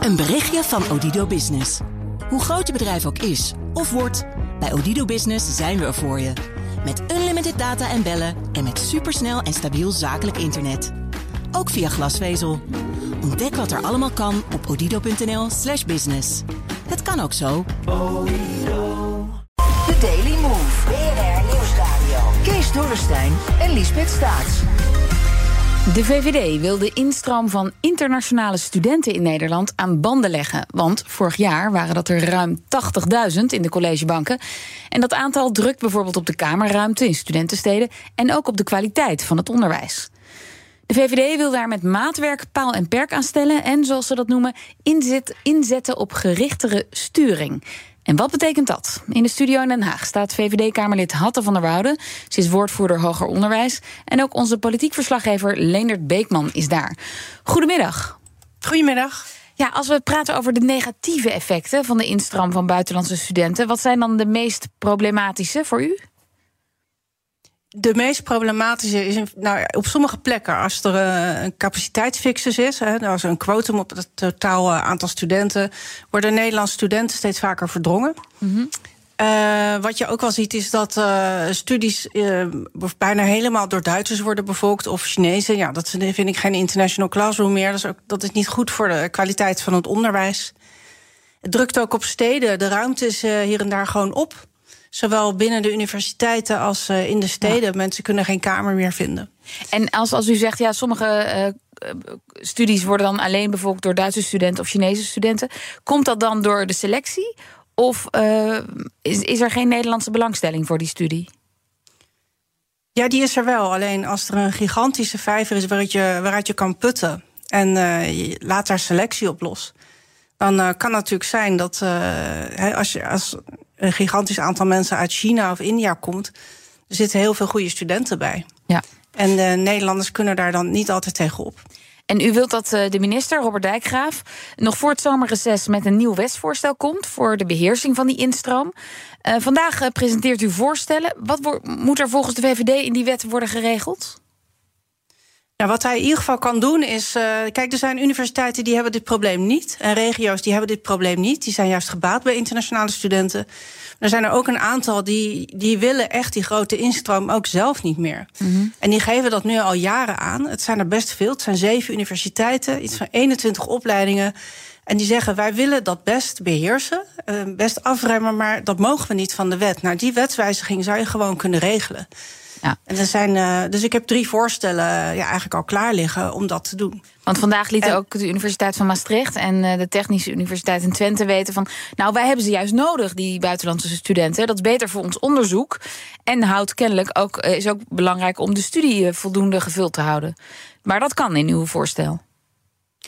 Een berichtje van Odido Business. Hoe groot je bedrijf ook is of wordt, bij Odido Business zijn we er voor je. Met unlimited data en bellen en met supersnel en stabiel zakelijk internet. Ook via glasvezel. Ontdek wat er allemaal kan op odido.nl/slash business. Het kan ook zo. The Daily Move. BNR Nieuwsradio. Kees Dorrestein en Liesbeth Staats. De VVD wil de instroom van internationale studenten in Nederland aan banden leggen. Want vorig jaar waren dat er ruim 80.000 in de collegebanken. En dat aantal drukt bijvoorbeeld op de kamerruimte in studentensteden en ook op de kwaliteit van het onderwijs. De VVD wil daar met maatwerk paal en perk aan stellen en, zoals ze dat noemen, inzet, inzetten op gerichtere sturing. En wat betekent dat? In de studio in Den Haag staat VVD-Kamerlid Hatte van der Woude. Ze is woordvoerder hoger onderwijs. En ook onze politiek verslaggever Leendert Beekman is daar. Goedemiddag. Goedemiddag. Ja, als we praten over de negatieve effecten van de instroom van buitenlandse studenten, wat zijn dan de meest problematische voor u? De meest problematische is nou, op sommige plekken als er uh, een capaciteitsfixus is, hè, als er een quotum op het totaal uh, aantal studenten, worden Nederlandse studenten steeds vaker verdrongen. Mm -hmm. uh, wat je ook wel ziet is dat studies bijna helemaal door Duitsers worden bevolkt of Chinezen. Ja, dat vind ik geen international classroom meer. Dat is, ook, dat is niet goed voor de kwaliteit van het onderwijs. Het drukt ook op steden. De ruimte is hier en daar gewoon op. Zowel binnen de universiteiten als uh, in de steden. Ja. Mensen kunnen geen kamer meer vinden. En als, als u zegt, ja, sommige uh, studies worden dan alleen bevolkt door Duitse studenten of Chinese studenten. Komt dat dan door de selectie? Of uh, is, is er geen Nederlandse belangstelling voor die studie? Ja, die is er wel. Alleen als er een gigantische vijver is waaruit je, waaruit je kan putten. en je laat daar selectie op los. dan kan het natuurlijk zijn dat als je. Als, een gigantisch aantal mensen uit China of India komt, er zitten heel veel goede studenten bij. Ja. En de Nederlanders kunnen daar dan niet altijd tegenop. En u wilt dat de minister, Robert Dijkgraaf, nog voor het zomerreces met een nieuw wetsvoorstel komt voor de beheersing van die instroom. Uh, vandaag presenteert u voorstellen. Wat moet er volgens de VVD in die wet worden geregeld? Wat hij in ieder geval kan doen is. Uh, kijk, er zijn universiteiten die hebben dit probleem niet. En regio's die hebben dit probleem niet. Die zijn juist gebaat bij internationale studenten. Er zijn er ook een aantal die, die willen echt die grote instroom ook zelf niet meer. Mm -hmm. En die geven dat nu al jaren aan. Het zijn er best veel. Het zijn zeven universiteiten, iets van 21 opleidingen. En die zeggen, wij willen dat best beheersen, uh, best afremmen, maar dat mogen we niet van de wet. Nou, die wetswijziging zou je gewoon kunnen regelen. Ja. En er zijn, uh, dus ik heb drie voorstellen ja, eigenlijk al klaar liggen om dat te doen. Want vandaag lieten en, ook de Universiteit van Maastricht en uh, de Technische Universiteit in Twente weten van. Nou, wij hebben ze juist nodig, die buitenlandse studenten. Dat is beter voor ons onderzoek. En houdt kennelijk ook, is ook belangrijk om de studie voldoende gevuld te houden. Maar dat kan in uw voorstel.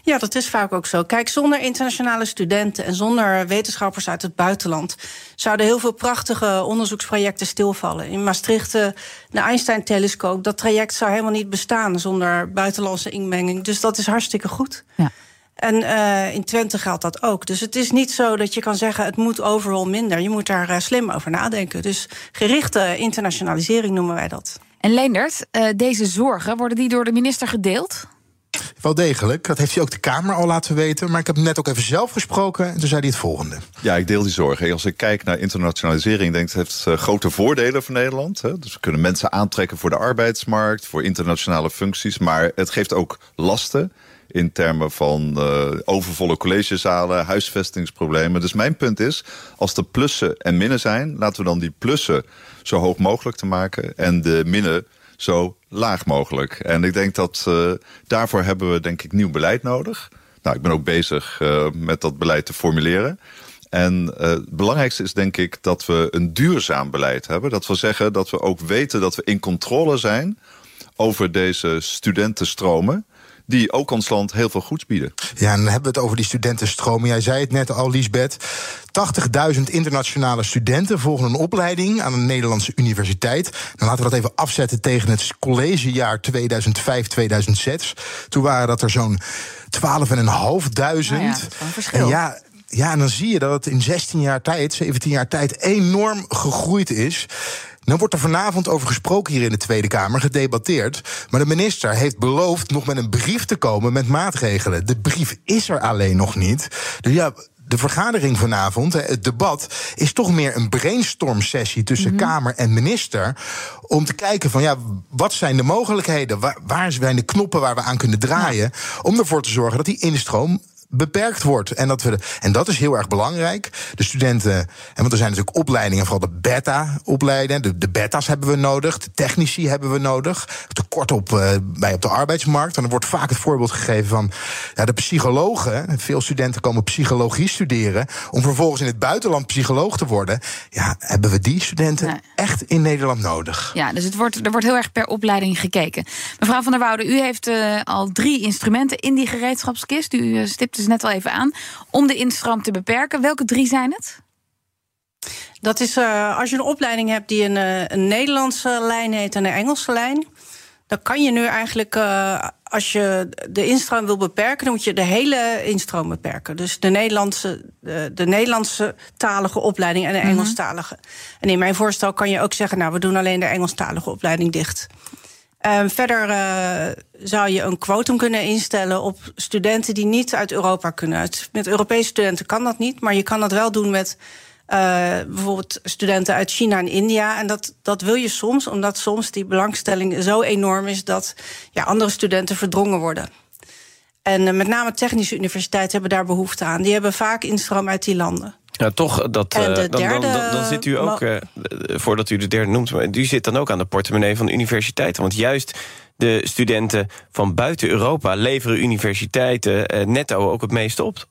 Ja, dat is vaak ook zo. Kijk, zonder internationale studenten en zonder wetenschappers uit het buitenland zouden heel veel prachtige onderzoeksprojecten stilvallen. In Maastricht, de Einstein-telescoop, dat traject zou helemaal niet bestaan zonder buitenlandse inmenging. Dus dat is hartstikke goed. Ja. En uh, in Twente geldt dat ook. Dus het is niet zo dat je kan zeggen het moet overal minder. Je moet daar uh, slim over nadenken. Dus gerichte internationalisering noemen wij dat. En Leendert, uh, deze zorgen, worden die door de minister gedeeld? Wel degelijk. Dat heeft hij ook de Kamer al laten weten. Maar ik heb net ook even zelf gesproken. En toen zei hij het volgende. Ja, ik deel die zorgen. Als ik kijk naar internationalisering, denk ik het heeft grote voordelen voor Nederland. Dus we kunnen mensen aantrekken voor de arbeidsmarkt, voor internationale functies. Maar het geeft ook lasten in termen van uh, overvolle collegezalen, huisvestingsproblemen. Dus mijn punt is, als er plussen en minnen zijn... laten we dan die plussen zo hoog mogelijk te maken... en de minnen zo laag mogelijk. En ik denk dat uh, daarvoor hebben we denk ik nieuw beleid nodig. Nou, ik ben ook bezig uh, met dat beleid te formuleren. En uh, het belangrijkste is denk ik dat we een duurzaam beleid hebben. Dat wil zeggen dat we ook weten dat we in controle zijn over deze studentenstromen die ook ons land heel veel goeds bieden. Ja, en dan hebben we het over die studentenstromen. Jij zei het net al, Liesbeth. 80.000 internationale studenten volgen een opleiding aan een Nederlandse universiteit. Dan laten we dat even afzetten tegen het collegejaar 2005-2006. Toen waren dat er zo'n 12.500. Nou ja, en ja, ja, en dan zie je dat het in 16 jaar tijd, 17 jaar tijd enorm gegroeid is. Dan wordt er vanavond over gesproken hier in de Tweede Kamer, gedebatteerd. Maar de minister heeft beloofd nog met een brief te komen met maatregelen. De brief is er alleen nog niet. Dus ja, de vergadering vanavond, het debat, is toch meer een brainstorm-sessie tussen Mhm. Kamer en minister. Om te kijken van ja, wat zijn de mogelijkheden? Waar, waar zijn de knoppen waar we aan kunnen draaien? Om ervoor te zorgen dat die instroom beperkt wordt. En dat, we en dat is heel erg belangrijk. De studenten, en want er zijn natuurlijk opleidingen, vooral de beta-opleidingen. De, de beta's hebben we nodig, de technici hebben we nodig. Tekort op, eh, bij op de arbeidsmarkt. En er wordt vaak het voorbeeld gegeven van ja, de psychologen. Veel studenten komen psychologie studeren. Om vervolgens in het buitenland psycholoog te worden. Ja, hebben we die studenten. Echt in Nederland nodig? Ja, dus het wordt, er wordt heel erg per opleiding gekeken. Mevrouw van der Woude, u heeft eh, al drie instrumenten in die gereedschapskist. U eh, stipte ze net al even aan. Om de instroom te beperken. Welke drie zijn het? Dat is eh, als je een opleiding hebt die een, eh, een Nederlandse lijn heet en een Engelse lijn. Dan kan je nu eigenlijk, eh, als je de instroom wil beperken, dan moet je de hele instroom beperken. Dus de Nederlandse, de, de Nederlandse talige opleiding en de Engelstalige. En in mijn voorstel kan je ook zeggen, nou, we doen alleen de Engelstalige opleiding dicht. Ehm, verder eh, zou je een quotum kunnen instellen op studenten die niet uit Europa kunnen. Uit- Met Europese studenten kan dat niet, maar je kan dat wel doen met eh, bijvoorbeeld studenten uit China en India. En dat, dat wil je soms, omdat soms die belangstelling zo enorm is dat ja, andere studenten verdrongen worden. En eh, met name technische universiteiten hebben daar behoefte aan. Die hebben vaak instroom uit die landen. Nou, toch, dat, de eh, dan, dan, dan, dan zit u ook, eh, voordat u de derde noemt... maar u zit dan ook aan de portemonnee van universiteiten. Want juist de studenten van buiten Europa... leveren universiteiten netto ook het meeste op.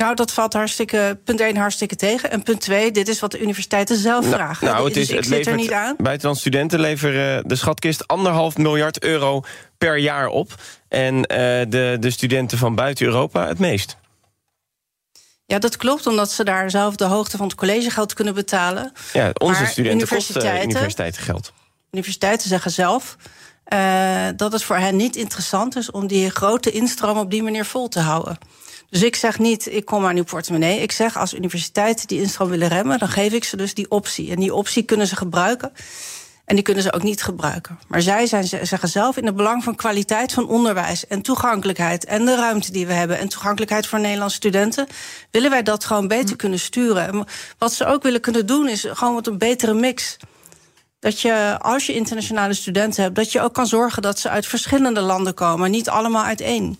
Nou, dat valt hartstikke, punt 1 hartstikke tegen. En punt 2, dit is wat de universiteiten zelf Nou, vragen. nou, het dus is, ik het zit er levert, niet aan. Buitenlandse studenten leveren de schatkist anderhalf miljard euro per jaar op. En eh, de, de studenten van buiten Europa het meest. Ja, dat klopt, omdat ze daar zelf de hoogte van het collegegeld kunnen betalen. Ja, onze Maar studenten kosten universiteiten- universiteitengeld. Universiteiten zeggen zelf eh, dat het voor hen niet interessant is om die grote instroom op die manier vol te houden. Dus ik zeg niet, ik kom aan uw portemonnee. Ik zeg, als universiteiten die instroom willen remmen, dan geef ik ze dus die optie. En die optie kunnen ze gebruiken. En die kunnen ze ook niet gebruiken. Maar zij zijn, ze zeggen zelf in het belang van kwaliteit van onderwijs en toegankelijkheid en de ruimte die we hebben en toegankelijkheid voor Nederlandse studenten, willen wij dat gewoon beter kunnen sturen. En wat ze ook willen kunnen doen is gewoon wat een betere mix. Dat je, als je internationale studenten hebt, dat je ook kan zorgen dat ze uit verschillende landen komen, niet allemaal uit één.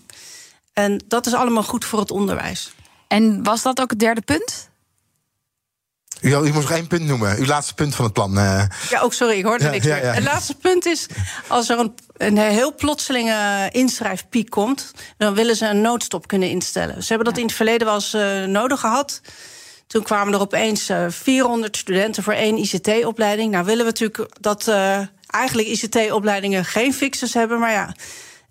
En dat is allemaal goed voor het onderwijs. En was dat ook het derde punt? U, u moest nog één punt noemen. Uw laatste punt van het plan. eh. Ja, ook sorry, ik hoorde Ja, niks ja, meer. ja. Het laatste punt is, als er een, een heel plotselinge inschrijfpiek komt... dan willen ze een noodstop kunnen instellen. Ze hebben dat in het verleden wel eens eh, nodig gehad. Toen kwamen er opeens eh, 400 studenten voor één ICT-opleiding. Nou willen we natuurlijk dat eh, eigenlijk ICT-opleidingen geen fixes hebben... maar ja,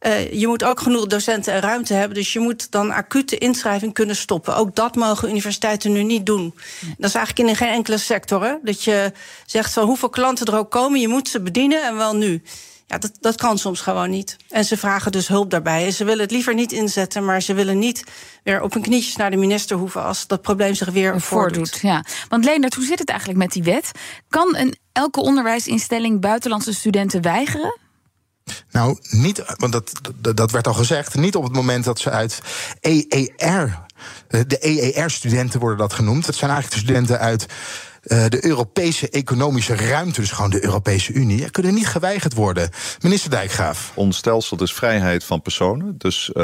eh, je moet ook genoeg docenten en ruimte hebben. Dus je moet dan acute inschrijving kunnen stoppen. Ook dat mogen universiteiten nu niet doen. Dat is eigenlijk in geen enkele sector. Hè? Dat je zegt van hoeveel klanten er ook komen, je moet ze bedienen en wel nu. Ja, dat, dat kan soms gewoon niet. En ze vragen dus hulp daarbij. En ze willen het liever niet inzetten, maar ze willen niet weer op hun knietjes naar de minister hoeven als dat probleem zich weer voordoet. Voordoet, ja. Want Leendert, hoe zit het eigenlijk met die wet? Kan een, elke onderwijsinstelling buitenlandse studenten weigeren? Nou, niet, want dat, dat, werd al gezegd, niet op het moment dat ze uit EER, eh, de EER-studenten worden dat genoemd. Dat zijn eigenlijk de studenten uit eh, de Europese economische ruimte, dus gewoon de Europese Unie, kunnen niet geweigerd worden. Minister Dijkgraaf. Ons stelsel is vrijheid van personen. Dus uh,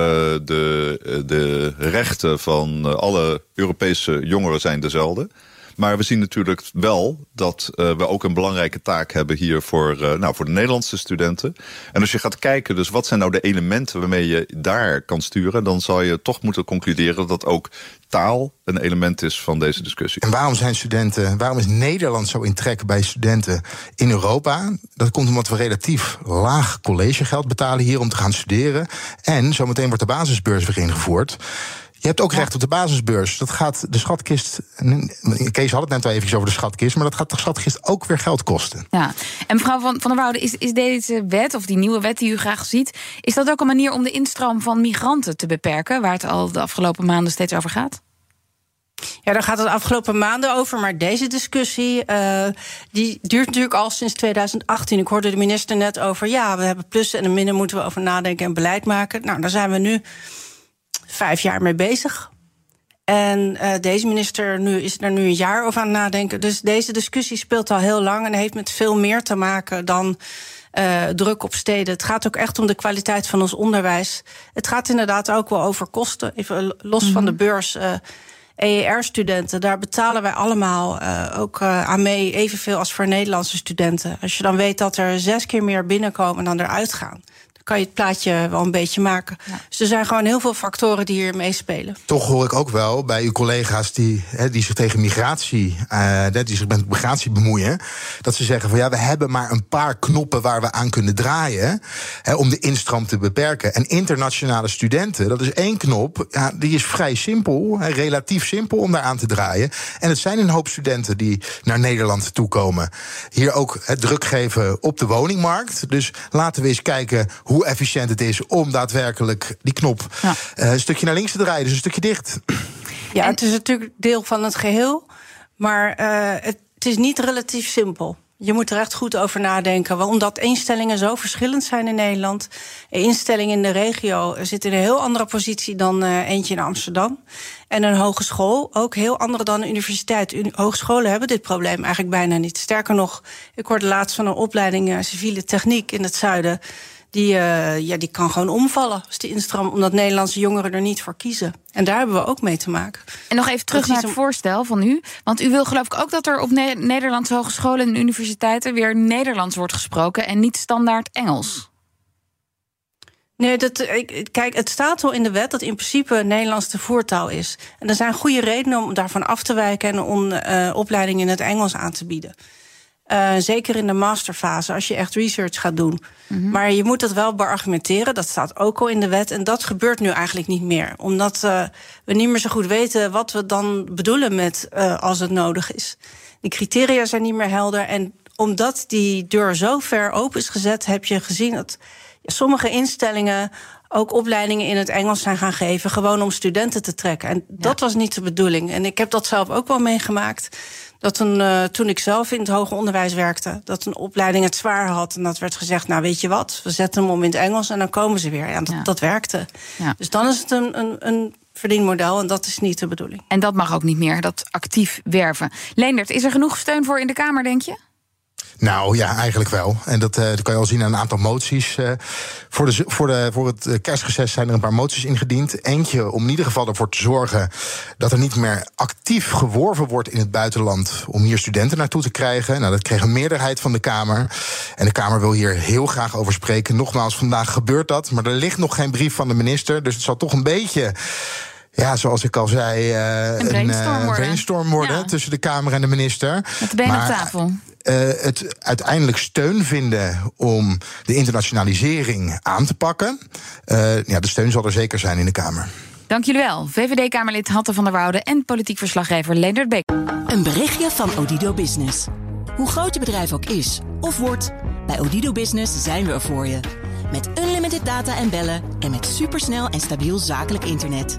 de, de rechten van alle Europese jongeren zijn dezelfde. Maar we zien natuurlijk wel dat uh, we ook een belangrijke taak hebben hier voor, uh, nou, voor de Nederlandse studenten. En als je gaat kijken, dus wat zijn nou de elementen waarmee je daar kan sturen, dan zal je toch moeten concluderen dat ook taal een element is van deze discussie. En waarom zijn studenten, waarom is Nederland zo in trek bij studenten in Europa? Dat komt omdat we relatief laag collegegeld betalen hier om te gaan studeren. En zometeen wordt de basisbeurs weer ingevoerd. Je hebt ook recht op de basisbeurs. Dat gaat de schatkist. Kees had het net al even over de schatkist. Maar dat gaat de schatkist ook weer geld kosten. Ja. En mevrouw Van, van der Woude, is, is deze wet, of die nieuwe wet die u graag ziet. Is dat ook een manier om de instroom van migranten te beperken? Waar het al de afgelopen maanden steeds over gaat? Ja, daar gaat het afgelopen maanden over. Maar deze discussie uh, die duurt natuurlijk al sinds 2018. Ik hoorde de minister net over. Ja, we hebben plussen en een minnen moeten we over nadenken en beleid maken. Nou, daar zijn we nu vijf jaar mee bezig. En uh, deze minister nu, is er nu een jaar over aan het nadenken. Dus deze discussie speelt al heel lang en heeft met veel meer te maken dan uh, druk op steden. Het gaat ook echt om de kwaliteit van ons onderwijs. Het gaat inderdaad ook wel over kosten. Even los mm -hmm. van de beurs. Uh, EER-studenten, daar betalen wij allemaal ook aan mee, evenveel als voor Nederlandse studenten. Als je dan weet dat er zes keer meer binnenkomen dan eruit gaan kan je het plaatje wel een beetje maken. Ja. Dus er zijn gewoon heel veel factoren die hier meespelen. Toch hoor ik ook wel bij uw collega's die, hè, die zich tegen migratie, uh, die zich met migratie bemoeien, dat ze zeggen van ja, we hebben maar een paar knoppen waar we aan kunnen draaien hè, om de instroom te beperken. En internationale studenten, dat is één knop, ja, die is vrij simpel, hè, relatief simpel om daar aan te draaien. En het zijn een hoop studenten die naar Nederland toekomen. Hier ook het druk geven op de woningmarkt. Dus laten we eens kijken hoe hoe efficiënt het is om daadwerkelijk die knop ja. uh, een stukje naar links te draaien, dus een stukje dicht. Ja, en het is natuurlijk deel van het geheel, maar uh, het, het is niet relatief simpel. Je moet er echt goed over nadenken. Omdat instellingen zo verschillend zijn in Nederland. Een instelling in de regio zit in een heel andere positie dan uh, eentje in Amsterdam. En een hogeschool ook heel andere dan een universiteit. Hogescholen hebben dit probleem eigenlijk bijna niet. Sterker nog, ik hoorde laatst van een opleiding civiele techniek in het zuiden die, uh, ja, die kan gewoon omvallen als die instroom, omdat Nederlandse jongeren er niet voor kiezen. En daar hebben we ook mee te maken. En nog even terug naar het voorstel van u. Want u wil geloof ik ook dat er op ne Nederlandse hogescholen en universiteiten weer Nederlands wordt gesproken en niet standaard Engels. Nee, dat, kijk, het staat al in de wet dat in principe Nederlands de voertaal is. En er zijn goede redenen om daarvan af te wijken en om uh, opleidingen in het Engels aan te bieden. Uh, zeker in de masterfase, als je echt research gaat doen. Mm -hmm. Maar je moet dat wel beargumenteren. Dat staat ook al in de wet. En dat gebeurt nu eigenlijk niet meer. Omdat uh, we niet meer zo goed weten wat we dan bedoelen met uh, als het nodig is. Die criteria zijn niet meer helder. En omdat die deur zo ver open is gezet, heb je gezien dat sommige instellingen ook opleidingen in het Engels zijn gaan geven, gewoon om studenten te trekken. En dat was niet de bedoeling. En ik heb dat zelf ook wel meegemaakt dat een, uh, toen ik zelf in het hoger onderwijs werkte, dat een opleiding het zwaar had. En dat werd gezegd, nou weet je wat, we zetten hem om in het Engels en dan komen ze weer. Ja, dat, ja. dat werkte. Ja. Dus dan is het een, een, een verdienmodel en dat is niet de bedoeling. En dat mag ook niet meer, dat actief werven. Leendert, is er genoeg steun voor in de Kamer, denk je? Nou ja, eigenlijk wel. En dat, uh, dat kan je al zien aan een aantal moties. Uh, voor, de, voor, de, voor het kerstreces zijn er een paar moties ingediend. Eentje om in ieder geval ervoor te zorgen dat er niet meer actief geworven wordt in het buitenland om hier studenten naartoe te krijgen. Nou, dat kreeg een meerderheid van de Kamer. En de Kamer wil hier heel graag over spreken. Nogmaals, vandaag gebeurt dat, maar er ligt nog geen brief van de minister. Dus het zal toch een beetje ja, zoals ik al zei, uh, een brainstorm een, uh, worden, brainstorm worden ja. tussen de Kamer en de minister. Met de benen maar, op tafel. Uh, het uiteindelijk steun vinden om de internationalisering aan te pakken. ja, de steun zal er zeker zijn in de Kamer. Dank jullie wel. VVD-Kamerlid Hatte van der Woude en politiek verslaggever Leendert Beek. Een berichtje van Odido Business. Hoe groot je bedrijf ook is of wordt, bij Odido Business zijn we er voor je. Met unlimited data en bellen en met supersnel en stabiel zakelijk internet